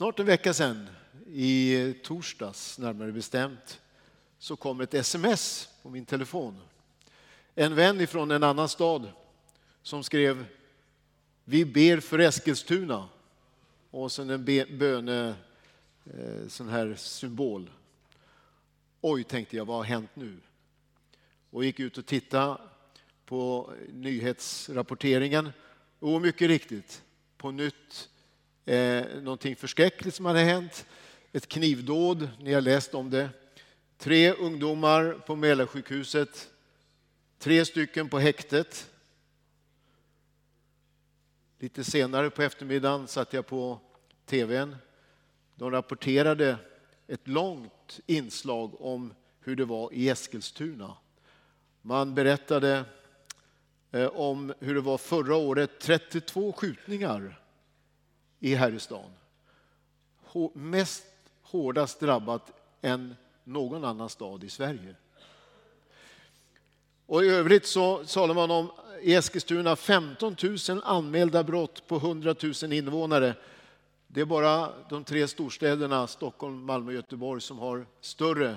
snart en vecka sedan, i torsdags närmare bestämt, så kom ett sms på min telefon. En vän ifrån en annan stad som skrev Vi ber för Eskilstuna och sen en böne, eh, sån här symbol. Oj, tänkte jag, vad har hänt nu? Och gick ut och tittade på nyhetsrapporteringen. Och mycket riktigt, på nytt eh, någonting förskräckligt som hade hänt. Ett knivdåd, ni har läst om det. Tre ungdomar på Mälarsjukhuset, tre stycken på häktet. Lite senare på eftermiddagen satt jag på tvn. De rapporterade ett långt inslag om hur det var i Eskilstuna. Man berättade eh, om hur det var förra året, 32 skjutningar i Herrestaden. Mest hårdast drabbat än någon annan stad i Sverige. Och I övrigt så talar man om i Eskilstuna 15 000 anmälda brott på 100 000 invånare. Det är bara de tre storstäderna Stockholm, Malmö och Göteborg som har större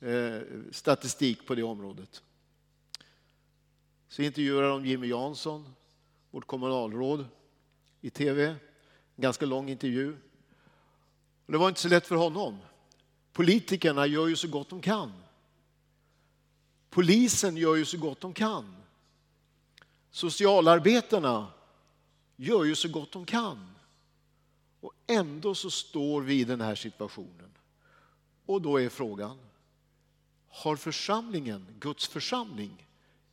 eh, statistik på det området. Så intervjuar de Jimmy Jansson, vårt kommunalråd, i tv. En ganska lång intervju. Det var inte så lätt för honom. Politikerna gör ju så gott de kan. Polisen gör ju så gott de kan. Socialarbetarna gör ju så gott de kan. Och ändå så står vi i den här situationen. Och då är frågan, har församlingen, Guds församling,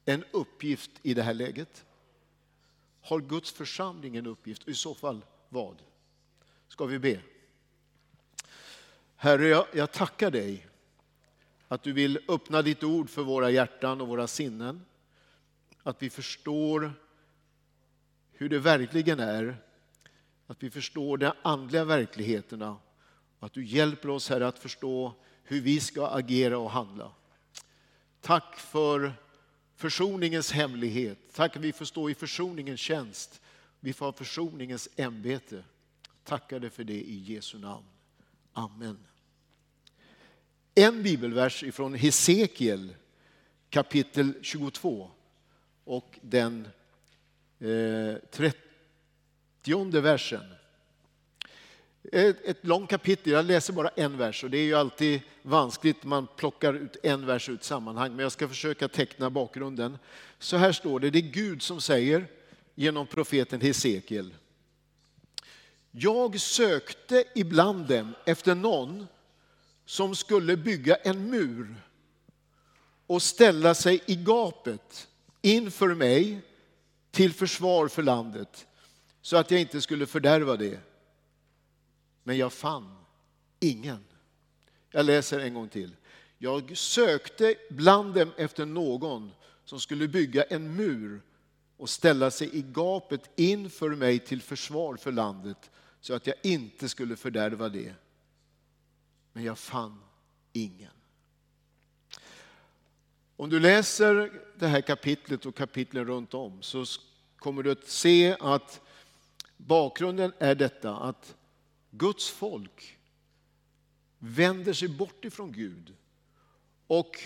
en uppgift i det här läget? Har Guds församling en uppgift? I så fall vad? Ska vi be? Herre, jag, jag tackar dig att du vill öppna ditt ord för våra hjärtan och våra sinnen. Att vi förstår hur det verkligen är. Att vi förstår de andliga verkligheterna. Att du hjälper oss, Herre, att förstå hur vi ska agera och handla. Tack för försoningens hemlighet. Tack att vi får stå i försoningens tjänst. Vi får ha försoningens ämbete. Tackar dig för det i Jesu namn. Amen. En bibelvers ifrån Hesekiel kapitel 22 och den eh, 30 versen. Ett, ett långt kapitel, jag läser bara en vers och det är ju alltid vanskligt man plockar ut en vers ur ett sammanhang, men jag ska försöka teckna bakgrunden. Så här står det, det är Gud som säger genom profeten Hesekiel. Jag sökte ibland dem efter någon som skulle bygga en mur och ställa sig i gapet inför mig till försvar för landet så att jag inte skulle fördärva det. Men jag fann ingen. Jag läser en gång till. Jag sökte bland dem efter någon som skulle bygga en mur och ställa sig i gapet inför mig till försvar för landet så att jag inte skulle fördärva det. Men jag fann ingen. Om du läser det här kapitlet och kapitlen runt om så kommer du att se att bakgrunden är detta att Guds folk vänder sig bort ifrån Gud och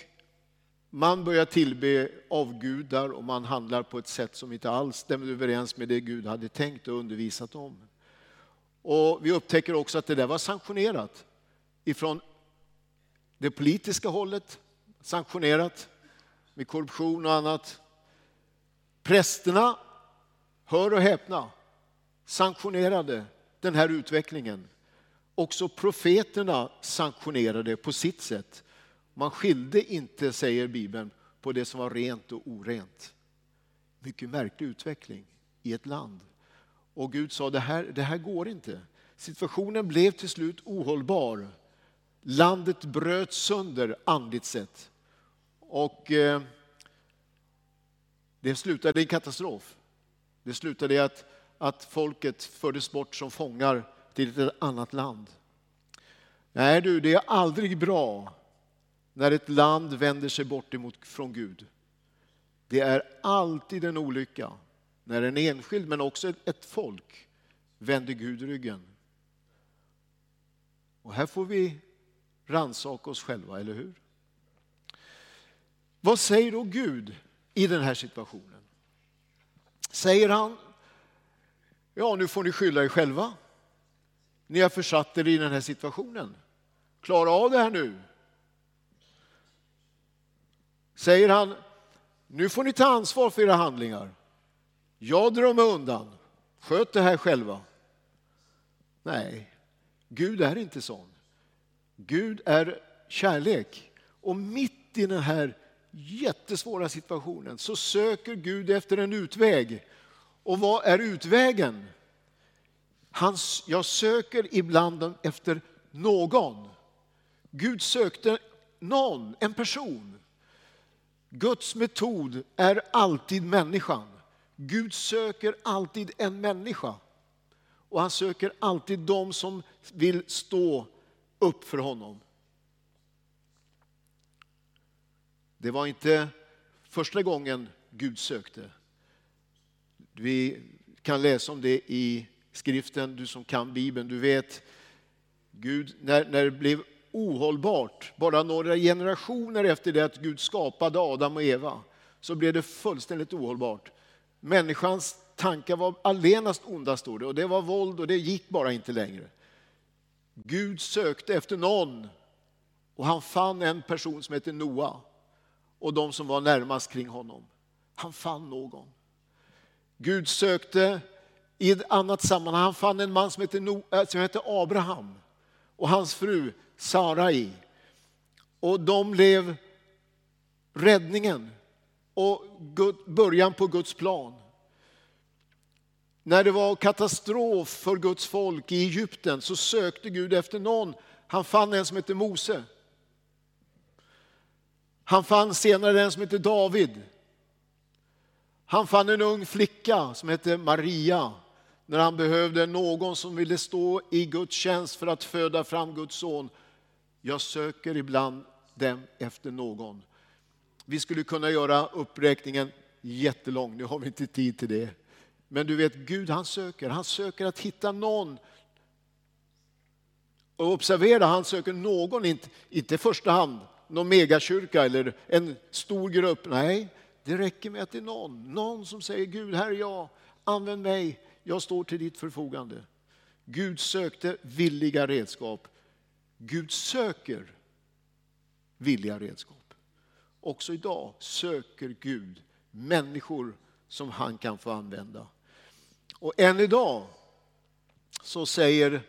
man börjar tillbe avgudar och man handlar på ett sätt som inte alls stämmer överens med det Gud hade tänkt och undervisat om. Och vi upptäcker också att det där var sanktionerat ifrån det politiska hållet, sanktionerat med korruption och annat. Prästerna, hör och häpna, sanktionerade den här utvecklingen. Också profeterna sanktionerade på sitt sätt. Man skilde inte, säger Bibeln, på det som var rent och orent. Mycket märklig utveckling i ett land. Och Gud sa, det här, det här går inte. Situationen blev till slut ohållbar. Landet bröt sönder andligt sett. Och eh, det slutade i katastrof. Det slutade i att, att folket fördes bort som fångar till ett annat land. Nej du, det är aldrig bra när ett land vänder sig bort emot, från Gud. Det är alltid en olycka när en enskild, men också ett folk, vänder Gud ryggen. Och här får vi rannsaka oss själva, eller hur? Vad säger då Gud i den här situationen? Säger han, ja nu får ni skylla er själva. Ni har försatt er i den här situationen. Klara av det här nu. Säger han, nu får ni ta ansvar för era handlingar. Jag drar mig undan. Sköt det här själva. Nej, Gud är inte sån. Gud är kärlek. Och mitt i den här jättesvåra situationen så söker Gud efter en utväg. Och vad är utvägen? Han, jag söker ibland efter någon. Gud sökte någon, en person. Guds metod är alltid människan. Gud söker alltid en människa. Och han söker alltid de som vill stå upp för honom. Det var inte första gången Gud sökte. Vi kan läsa om det i skriften, du som kan Bibeln, du vet Gud, när, när det blev ohållbart, bara några generationer efter det att Gud skapade Adam och Eva, så blev det fullständigt ohållbart. Människans tankar var allenast onda, stod det, och det var våld och det gick bara inte längre. Gud sökte efter någon och han fann en person som hette Noa och de som var närmast kring honom. Han fann någon. Gud sökte i ett annat sammanhang. Han fann en man som hette, no, eh, som hette Abraham och hans fru Sarai. Och de blev räddningen och början på Guds plan. När det var katastrof för Guds folk i Egypten så sökte Gud efter någon. Han fann en som hette Mose. Han fann senare en som hette David. Han fann en ung flicka som hette Maria när han behövde någon som ville stå i Guds tjänst för att föda fram Guds son. Jag söker ibland dem efter någon. Vi skulle kunna göra uppräkningen jättelång, nu har vi inte tid till det. Men du vet, Gud han söker, han söker att hitta någon. Och observera, han söker någon, inte, inte i första hand någon megakyrka eller en stor grupp. Nej, det räcker med att det är någon, någon som säger Gud, här är jag, använd mig, jag står till ditt förfogande. Gud sökte villiga redskap. Gud söker villiga redskap. Också idag söker Gud människor som han kan få använda. Och än idag så säger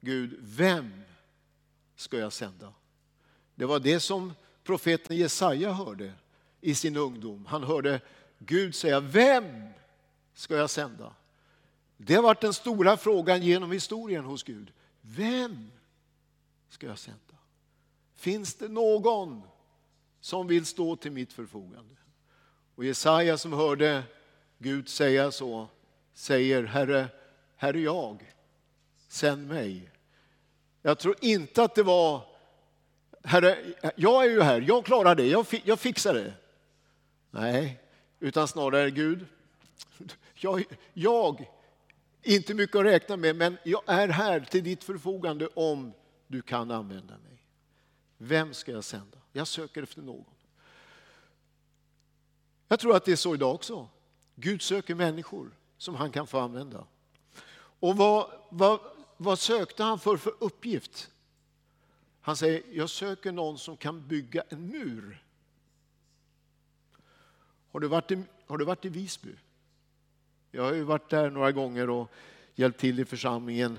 Gud, vem ska jag sända? Det var det som profeten Jesaja hörde i sin ungdom. Han hörde Gud säga, vem ska jag sända? Det har varit den stora frågan genom historien hos Gud. Vem ska jag sända? Finns det någon som vill stå till mitt förfogande? Och Jesaja som hörde Gud säga så, säger Herre, här är jag, sänd mig. Jag tror inte att det var Herre, jag är ju här, jag klarar det, jag, jag fixar det. Nej, utan snarare Gud, jag, jag, inte mycket att räkna med, men jag är här till ditt förfogande om du kan använda mig. Vem ska jag sända? Jag söker efter någon. Jag tror att det är så idag också. Gud söker människor som han kan få använda. Och vad, vad, vad sökte han för, för uppgift? Han säger, jag söker någon som kan bygga en mur. Har du varit i, har du varit i Visby? Jag har ju varit där några gånger och hjälpt till i församlingen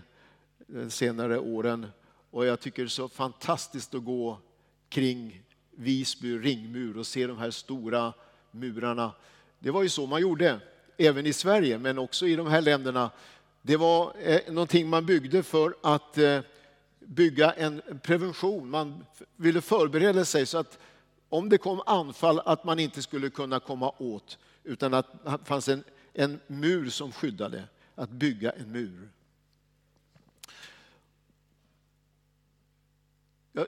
de senare åren. Och jag tycker det är så fantastiskt att gå kring Visby ringmur och se de här stora murarna. Det var ju så man gjorde, även i Sverige, men också i de här länderna. Det var eh, någonting man byggde för att eh, bygga en prevention. Man ville förbereda sig så att om det kom anfall att man inte skulle kunna komma åt utan att det fanns en, en mur som skyddade. Att bygga en mur.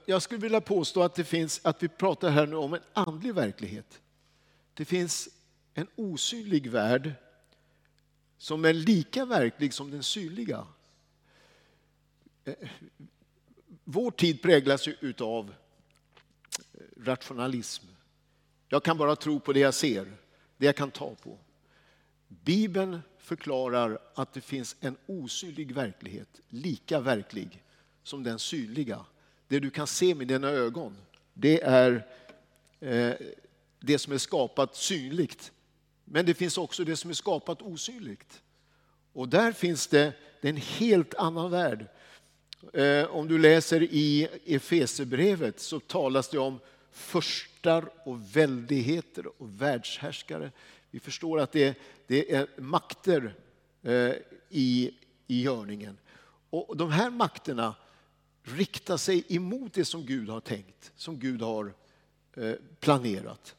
Jag skulle vilja påstå att det finns, att vi pratar här nu om en andlig verklighet. Det finns en osynlig värld som är lika verklig som den synliga. Eh, vår tid präglas ju av eh, rationalism. Jag kan bara tro på det jag ser, det jag kan ta på. Bibeln förklarar att det finns en osynlig verklighet, lika verklig som den synliga. Det du kan se med dina ögon, det är eh, det som är skapat synligt. Men det finns också det som är skapat osynligt. Och där finns det, det är en helt annan värld. Eh, om du läser i Efesebrevet så talas det om förstar och väldigheter och världshärskare. Vi förstår att det, det är makter eh, i, i görningen. Och de här makterna riktar sig emot det som Gud har tänkt, som Gud har eh, planerat.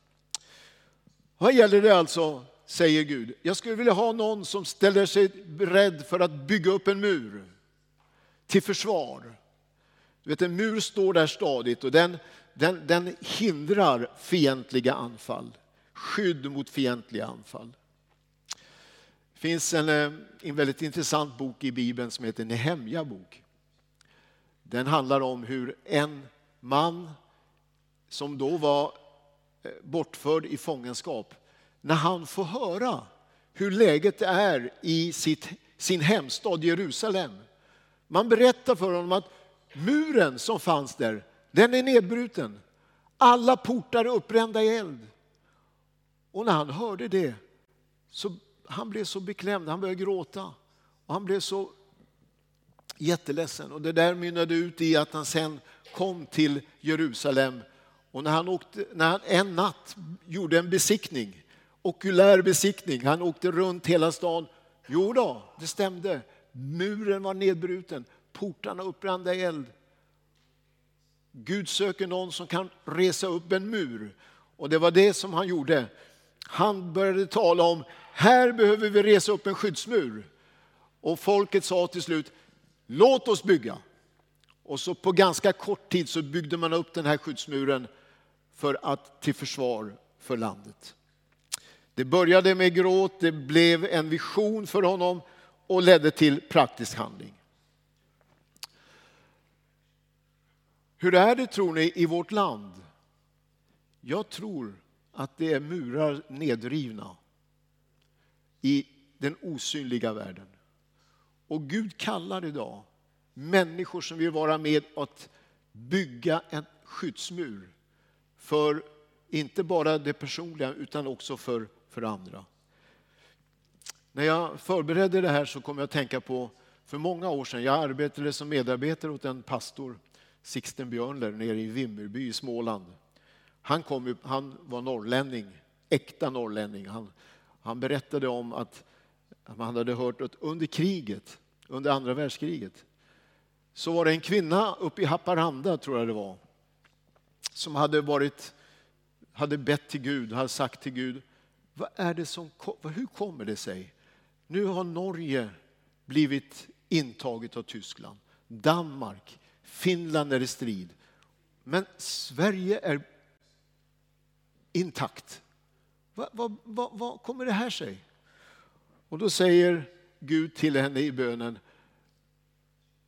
Vad gäller det alltså, säger Gud, jag skulle vilja ha någon som ställer sig beredd för att bygga upp en mur till försvar. Du vet, en mur står där stadigt och den, den, den hindrar fientliga anfall. Skydd mot fientliga anfall. Det finns en, eh, en väldigt intressant bok i Bibeln som heter Nehemja bok. Den handlar om hur en man som då var eh, bortförd i fångenskap, när han får höra hur läget är i sitt, sin hemstad Jerusalem. Man berättar för honom att muren som fanns där, den är nedbruten. Alla portar är uppbrända i eld. Och när han hörde det så han blev så beklämd, han började gråta. Och han blev så jätteledsen. Och det där mynnade ut i att han sen kom till Jerusalem. Och när han, åkte, när han en natt gjorde en besiktning, okulär besiktning, han åkte runt hela stan. Jo då, det stämde. Muren var nedbruten, portarna uppbrända i eld. Gud söker någon som kan resa upp en mur. Och det var det som han gjorde. Han började tala om, här behöver vi resa upp en skyddsmur. Och folket sa till slut, låt oss bygga. Och så på ganska kort tid så byggde man upp den här skyddsmuren för att, till försvar för landet. Det började med gråt, det blev en vision för honom och ledde till praktisk handling. Hur är det tror ni i vårt land? Jag tror att det är murar nedrivna i den osynliga världen. Och Gud kallar idag människor som vill vara med att bygga en skyddsmur för inte bara det personliga utan också för, för andra. När jag förberedde det här så kom jag att tänka på för många år sedan. Jag arbetade som medarbetare åt en pastor, Sixten Björnler, nere i Vimmerby i Småland. Han, kom, han var norrlänning, äkta norrlänning. Han, han berättade om att man hade hört att under kriget, under andra världskriget, så var det en kvinna uppe i Haparanda, tror jag det var, som hade varit hade bett till Gud, hade sagt till Gud, vad är det som, hur kommer det sig? Nu har Norge blivit intaget av Tyskland. Danmark, Finland är i strid. Men Sverige är intakt. Vad, va, va, va kommer det här sig? Och då säger Gud till henne i bönen,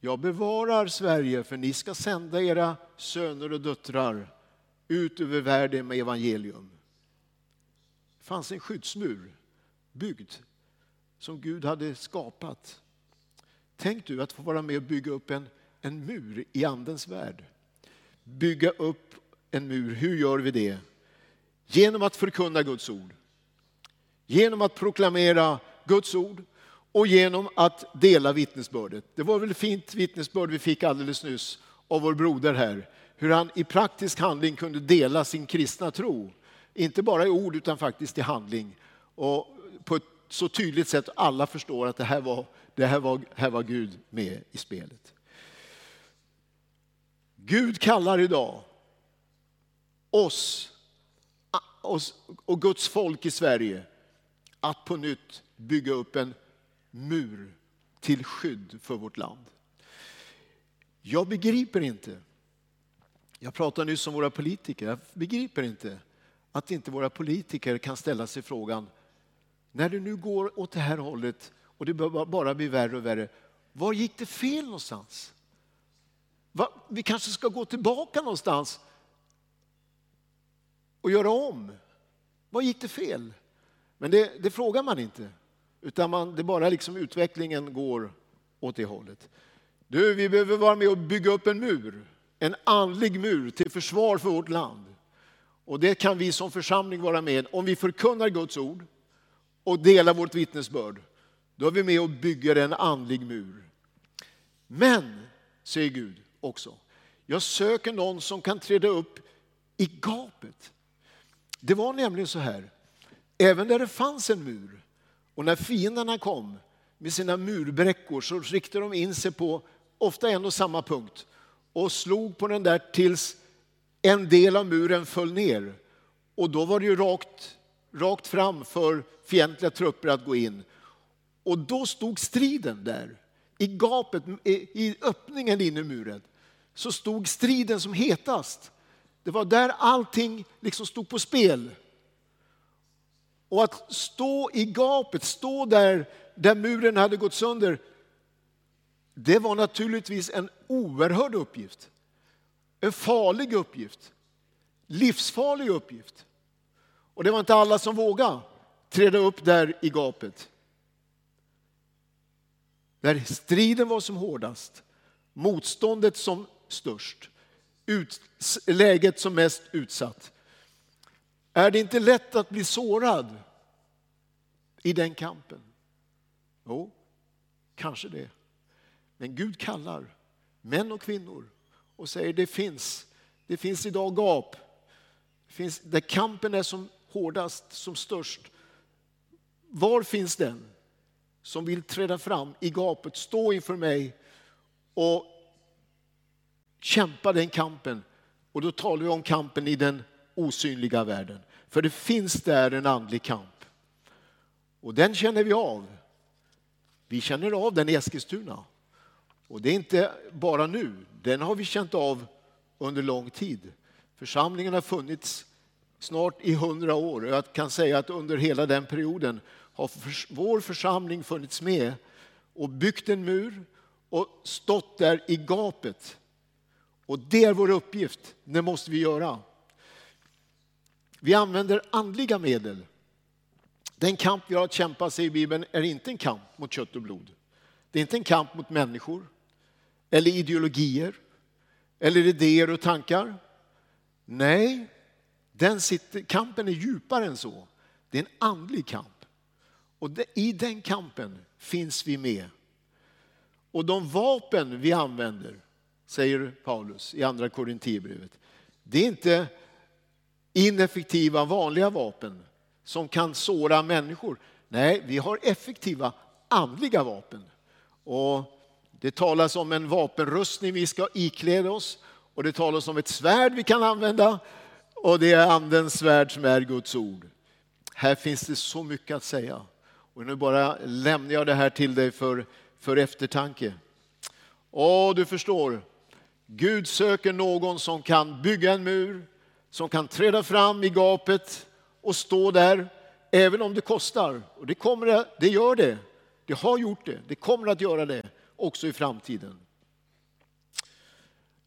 jag bevarar Sverige för ni ska sända era söner och döttrar ut över världen med evangelium. Det fanns en skyddsmur byggd som Gud hade skapat. Tänk du att få vara med och bygga upp en, en mur i Andens värld. Bygga upp en mur, hur gör vi det? Genom att förkunna Guds ord. Genom att proklamera Guds ord och genom att dela vittnesbördet. Det var väl ett fint vittnesbörd vi fick alldeles nyss av vår broder här. Hur han i praktisk handling kunde dela sin kristna tro. Inte bara i ord utan faktiskt i handling. Och på ett så tydligt sätt att alla förstår att det här var, det här var, här var Gud med i spelet. Gud kallar idag oss och Guds folk i Sverige att på nytt bygga upp en mur till skydd för vårt land. Jag begriper inte, jag pratade nyss om våra politiker, jag begriper inte att inte våra politiker kan ställa sig frågan, när det nu går åt det här hållet och det bara blir värre och värre, var gick det fel någonstans? Va? Vi kanske ska gå tillbaka någonstans och göra om. Vad gick det fel? Men det, det frågar man inte, utan man, det bara liksom utvecklingen går åt det hållet. Du, vi behöver vara med och bygga upp en mur, en andlig mur till försvar för vårt land. Och det kan vi som församling vara med om vi förkunnar Guds ord och delar vårt vittnesbörd. Då är vi med och bygger en andlig mur. Men, säger Gud också, jag söker någon som kan träda upp i gapet. Det var nämligen så här, även där det fanns en mur och när fienderna kom med sina murbräckor så riktade de in sig på ofta en och samma punkt och slog på den där tills en del av muren föll ner. Och då var det ju rakt, rakt fram för fientliga trupper att gå in. Och då stod striden där. I gapet, i öppningen in i muren, så stod striden som hetast. Det var där allting liksom stod på spel. Och att stå i gapet, stå där, där muren hade gått sönder, det var naturligtvis en oerhörd uppgift. En farlig uppgift. Livsfarlig uppgift. Och det var inte alla som vågade träda upp där i gapet. Där striden var som hårdast, motståndet som störst, ut, läget som mest utsatt. Är det inte lätt att bli sårad i den kampen? Jo, kanske det. Men Gud kallar män och kvinnor och säger det finns, det finns idag gap. Det finns, där kampen är som hårdast, som störst. Var finns den som vill träda fram i gapet, stå inför mig och kämpa den kampen? Och då talar vi om kampen i den osynliga världen. För det finns där en andlig kamp. Och den känner vi av. Vi känner av den i Eskilstuna. Och det är inte bara nu, den har vi känt av under lång tid. Församlingen har funnits snart i hundra år och jag kan säga att under hela den perioden har vår församling funnits med och byggt en mur och stått där i gapet. Och det är vår uppgift, det måste vi göra. Vi använder andliga medel. Den kamp vi har att kämpa, säger Bibeln, är inte en kamp mot kött och blod. Det är inte en kamp mot människor eller ideologier eller idéer och tankar. Nej, den sitter, kampen är djupare än så. Det är en andlig kamp. Och det, i den kampen finns vi med. Och de vapen vi använder, säger Paulus i andra Korinthierbrevet, det är inte ineffektiva vanliga vapen som kan såra människor. Nej, vi har effektiva andliga vapen. Och det talas om en vapenrustning vi ska ikläda oss och det talas om ett svärd vi kan använda och det är andens svärd som är Guds ord. Här finns det så mycket att säga. Och nu bara lämnar jag det här till dig för, för eftertanke. Och du förstår, Gud söker någon som kan bygga en mur, som kan träda fram i gapet och stå där, även om det kostar. Och det, kommer, det gör det. Det har gjort det. Det kommer att göra det också i framtiden.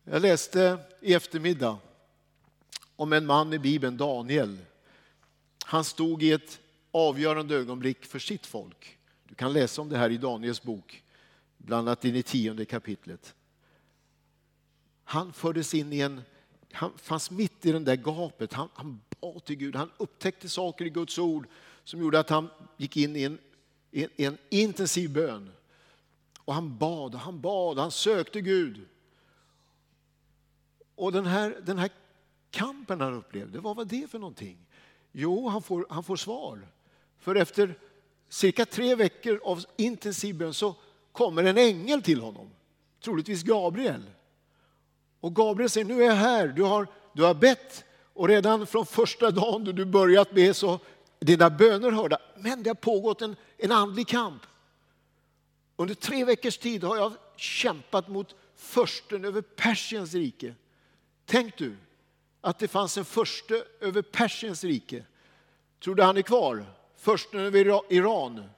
Jag läste i eftermiddag om en man i Bibeln, Daniel. Han stod i ett avgörande ögonblick för sitt folk. Du kan läsa om det här i Daniels bok, bland annat i det tionde kapitlet. Han fördes in i en, han fanns mitt i den där gapet. Han, han bad till Gud, han upptäckte saker i Guds ord som gjorde att han gick in i en, i en intensiv bön. Och han bad, han bad, han sökte Gud. Och den här, den här kampen han upplevde, vad var det för någonting? Jo, han får, han får svar. För efter cirka tre veckor av intensiv bön så kommer en ängel till honom, troligtvis Gabriel. Och Gabriel säger, nu är jag här, du har, du har bett och redan från första dagen då du börjat be så dina böner hörda. Men det har pågått en, en andlig kamp. Under tre veckors tid har jag kämpat mot försten över Persiens rike. Tänk du att det fanns en förste över Persiens rike. Tror du han är kvar? Försten över Iran.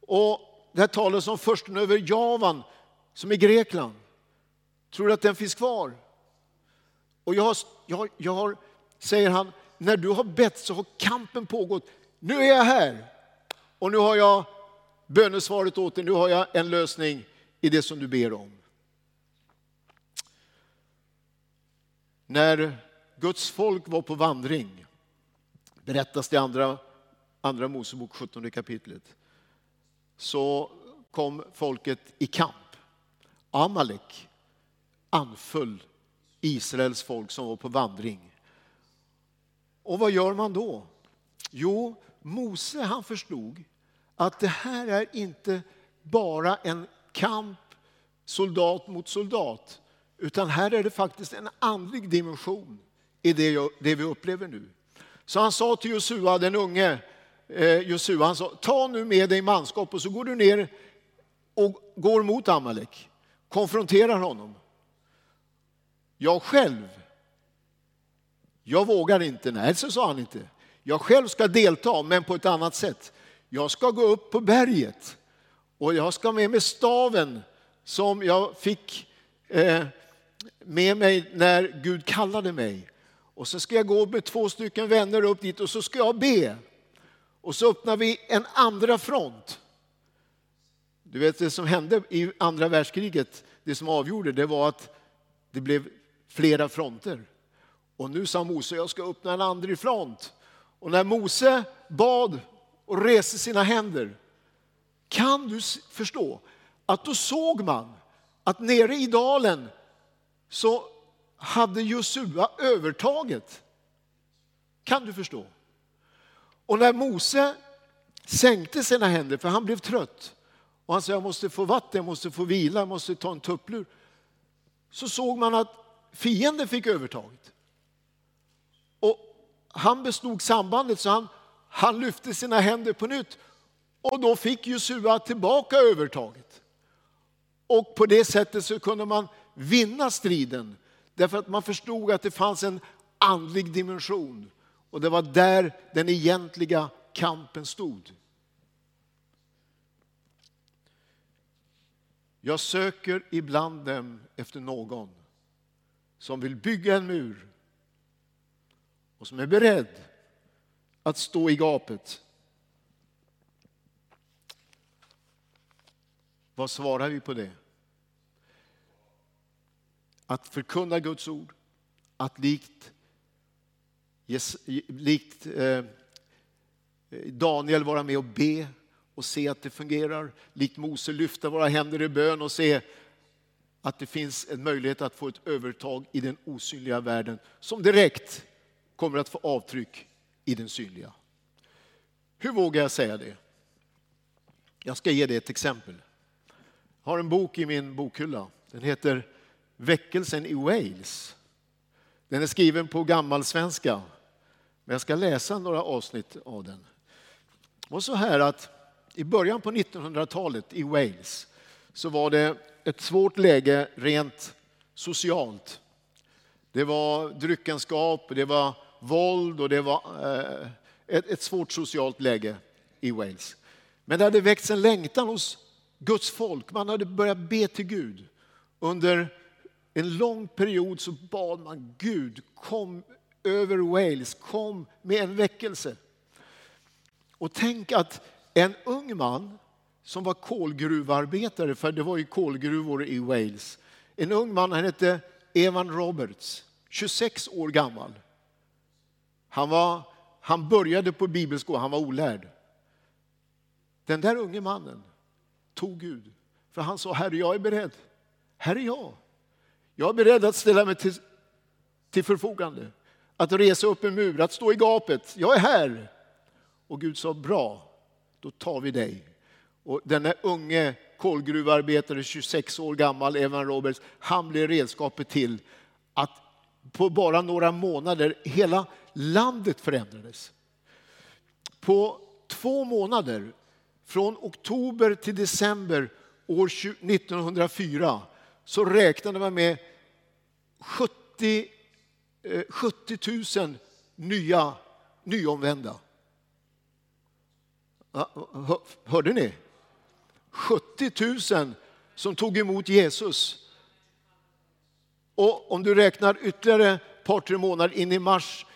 Och det talas om försten över Javan som är Grekland. Tror du att den finns kvar? Och jag har, jag, har, jag har, säger han, när du har bett så har kampen pågått. Nu är jag här och nu har jag bönesvaret åt dig. Nu har jag en lösning i det som du ber om. När Guds folk var på vandring, berättas det i andra, andra Mosebok 17 kapitlet, så kom folket i kamp. Amalek anföll Israels folk som var på vandring. Och vad gör man då? Jo, Mose han förstod att det här är inte bara en kamp soldat mot soldat, utan här är det faktiskt en andlig dimension i det, det vi upplever nu. Så han sa till Josua, den unge eh, Josua, han sa, ta nu med dig manskap och så går du ner och går mot Amalek, konfronterar honom. Jag själv, jag vågar inte, nej så sa han inte. Jag själv ska delta, men på ett annat sätt. Jag ska gå upp på berget och jag ska med mig staven som jag fick eh, med mig när Gud kallade mig. Och så ska jag gå med två stycken vänner upp dit och så ska jag be. Och så öppnar vi en andra front. Du vet det som hände i andra världskriget, det som avgjorde det var att det blev flera fronter. Och nu sa Mose, jag ska öppna en andra front. Och när Mose bad och reste sina händer, kan du förstå att då såg man att nere i dalen så hade Josua övertaget. Kan du förstå? Och när Mose sänkte sina händer, för han blev trött, och han sa jag måste få vatten, jag måste få vila, jag måste ta en tupplur. Så såg man att fienden fick övertaget. Och han bestod sambandet så han, han lyfte sina händer på nytt och då fick Josua tillbaka övertaget. Och på det sättet så kunde man vinna striden därför att man förstod att det fanns en andlig dimension och det var där den egentliga kampen stod. Jag söker ibland dem efter någon som vill bygga en mur och som är beredd att stå i gapet. Vad svarar vi på det? Att förkunna Guds ord, att likt, likt eh, Daniel vara med och be och se att det fungerar. Likt Mose lyfta våra händer i bön och se att det finns en möjlighet att få ett övertag i den osynliga världen som direkt kommer att få avtryck i den synliga. Hur vågar jag säga det? Jag ska ge dig ett exempel. Jag har en bok i min bokhylla. Den heter Väckelsen i Wales. Den är skriven på gammalsvenska, men jag ska läsa några avsnitt av den. Och så här att i början på 1900-talet i Wales så var det ett svårt läge rent socialt. Det var dryckenskap, det var våld och det var eh, ett, ett svårt socialt läge i Wales. Men det hade väckts en längtan hos Guds folk. Man hade börjat be till Gud. Under en lång period så bad man Gud, kom över Wales, kom med en väckelse. Och tänk att en ung man som var kolgruvarbetare, för det var ju kolgruvor i Wales. En ung man, han hette Evan Roberts, 26 år gammal. Han, var, han började på bibelskolan, han var olärd. Den där unge mannen tog Gud, för han sa, Herre jag är beredd. Här är jag. Jag är beredd att ställa mig till, till förfogande. Att resa upp en mur, att stå i gapet. Jag är här. Och Gud sa, bra, då tar vi dig. Och denna unge kolgruvarbetare, 26 år gammal, Evan Roberts, han blev redskapet till att på bara några månader hela landet förändrades. På två månader, från oktober till december år 1904, så räknade man med 70, 70 000 nya nyomvända. Hörde ni? 70 000 som tog emot Jesus. Och om du räknar ytterligare ett par, tre månader in i mars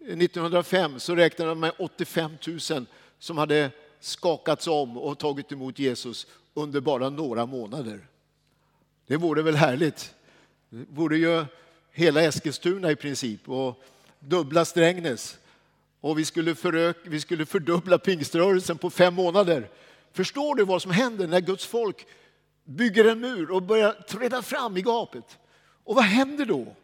eh, 1905 så räknar de med 85 000 som hade skakats om och tagit emot Jesus under bara några månader. Det vore väl härligt? Det vore ju hela Eskilstuna i princip och dubbla Strängnäs. Och vi skulle, förök, vi skulle fördubbla pingströrelsen på fem månader. Förstår du vad som händer när Guds folk bygger en mur och börjar träda fram i gapet? Och vad händer då?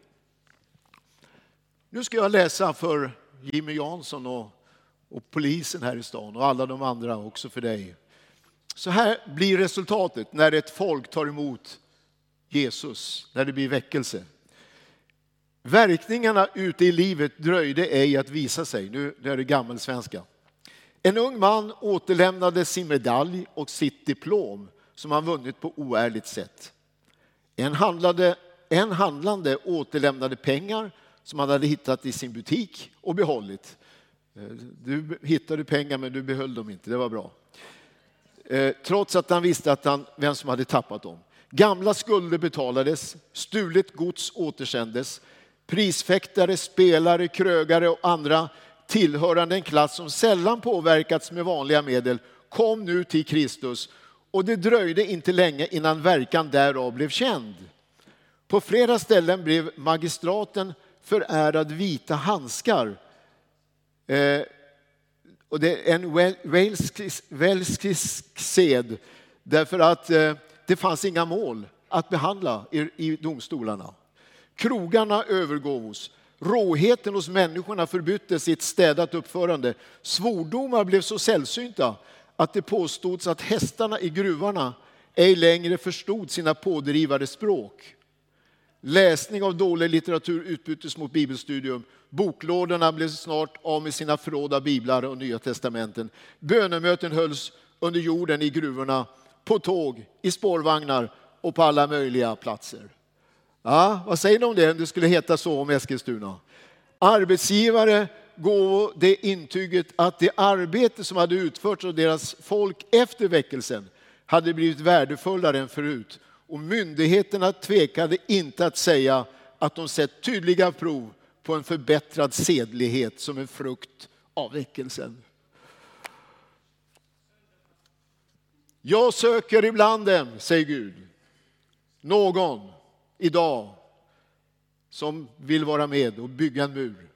Nu ska jag läsa för Jimmy Jansson och, och polisen här i stan och alla de andra också för dig. Så här blir resultatet när ett folk tar emot Jesus, när det blir väckelse. Verkningarna ute i livet dröjde ej att visa sig. Nu, nu är det gammelsvenska. En ung man återlämnade sin medalj och sitt diplom som han vunnit på oärligt sätt. En, handlade, en handlande återlämnade pengar som han hade hittat i sin butik och behållit. Eh, du hittade pengar men du behöll dem inte, det var bra. Eh, trots att han visste att han, vem som hade tappat dem. Gamla skulder betalades, stulet gods återsändes. Prisfäktare, spelare, krögare och andra tillhörande en klass som sällan påverkats med vanliga medel kom nu till Kristus och det dröjde inte länge innan verkan därav blev känd. På flera ställen blev magistraten förärad vita handskar. Eh, och det är en walesisk sed därför att eh, det fanns inga mål att behandla i, i domstolarna. Krogarna övergavs Råheten hos människorna förbyttes i ett städat uppförande. Svordomar blev så sällsynta att det påstods att hästarna i gruvarna ej längre förstod sina pådrivare språk. Läsning av dålig litteratur utbyttes mot bibelstudium. Boklådorna blev snart av med sina förråd av biblar och Nya testamenten. Bönemöten hölls under jorden i gruvorna, på tåg, i spårvagnar och på alla möjliga platser. Ja, vad säger ni om det, det skulle heta så om Eskilstuna? Arbetsgivare gav det intyget att det arbete som hade utförts av deras folk efter väckelsen hade blivit värdefullare än förut. Och myndigheterna tvekade inte att säga att de sett tydliga prov på en förbättrad sedlighet som en frukt av väckelsen. Jag söker ibland dem, säger Gud, någon idag som vill vara med och bygga en mur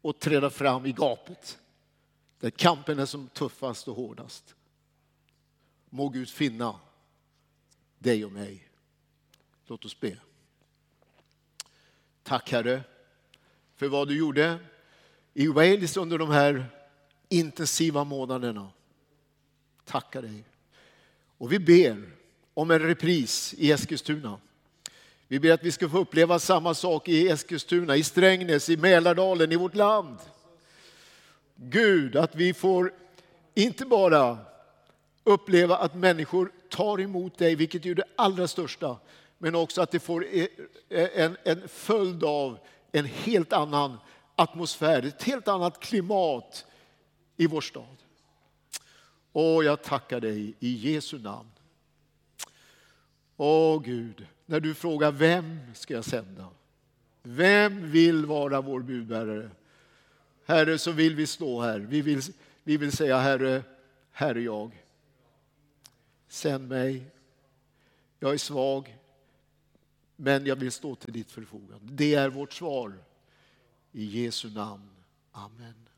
och träda fram i gapet där kampen är som tuffast och hårdast. Må Gud finna dig och mig. Låt oss be. Tack Herre för vad du gjorde i Wales under de här intensiva månaderna. Tackar dig. Och vi ber om en repris i Eskilstuna. Vi ber att vi ska få uppleva samma sak i Eskilstuna, i Strängnäs, i Mälardalen, i vårt land. Gud, att vi får inte bara uppleva att människor tar emot dig, vilket är det allra största, men också att det får e-, e-, en, en följd av en helt annan atmosfär, ett helt annat klimat i vår stad. Och jag tackar dig i Jesu namn. Åh Gud, när du frågar vem ska jag sända? Vem vill vara vår budbärare? Herre, så vill vi stå här. Vi vill, vi vill säga Herre, här är jag. Sänd mig. Jag är svag, men jag vill stå till ditt förfogande. Det är vårt svar. I Jesu namn. Amen.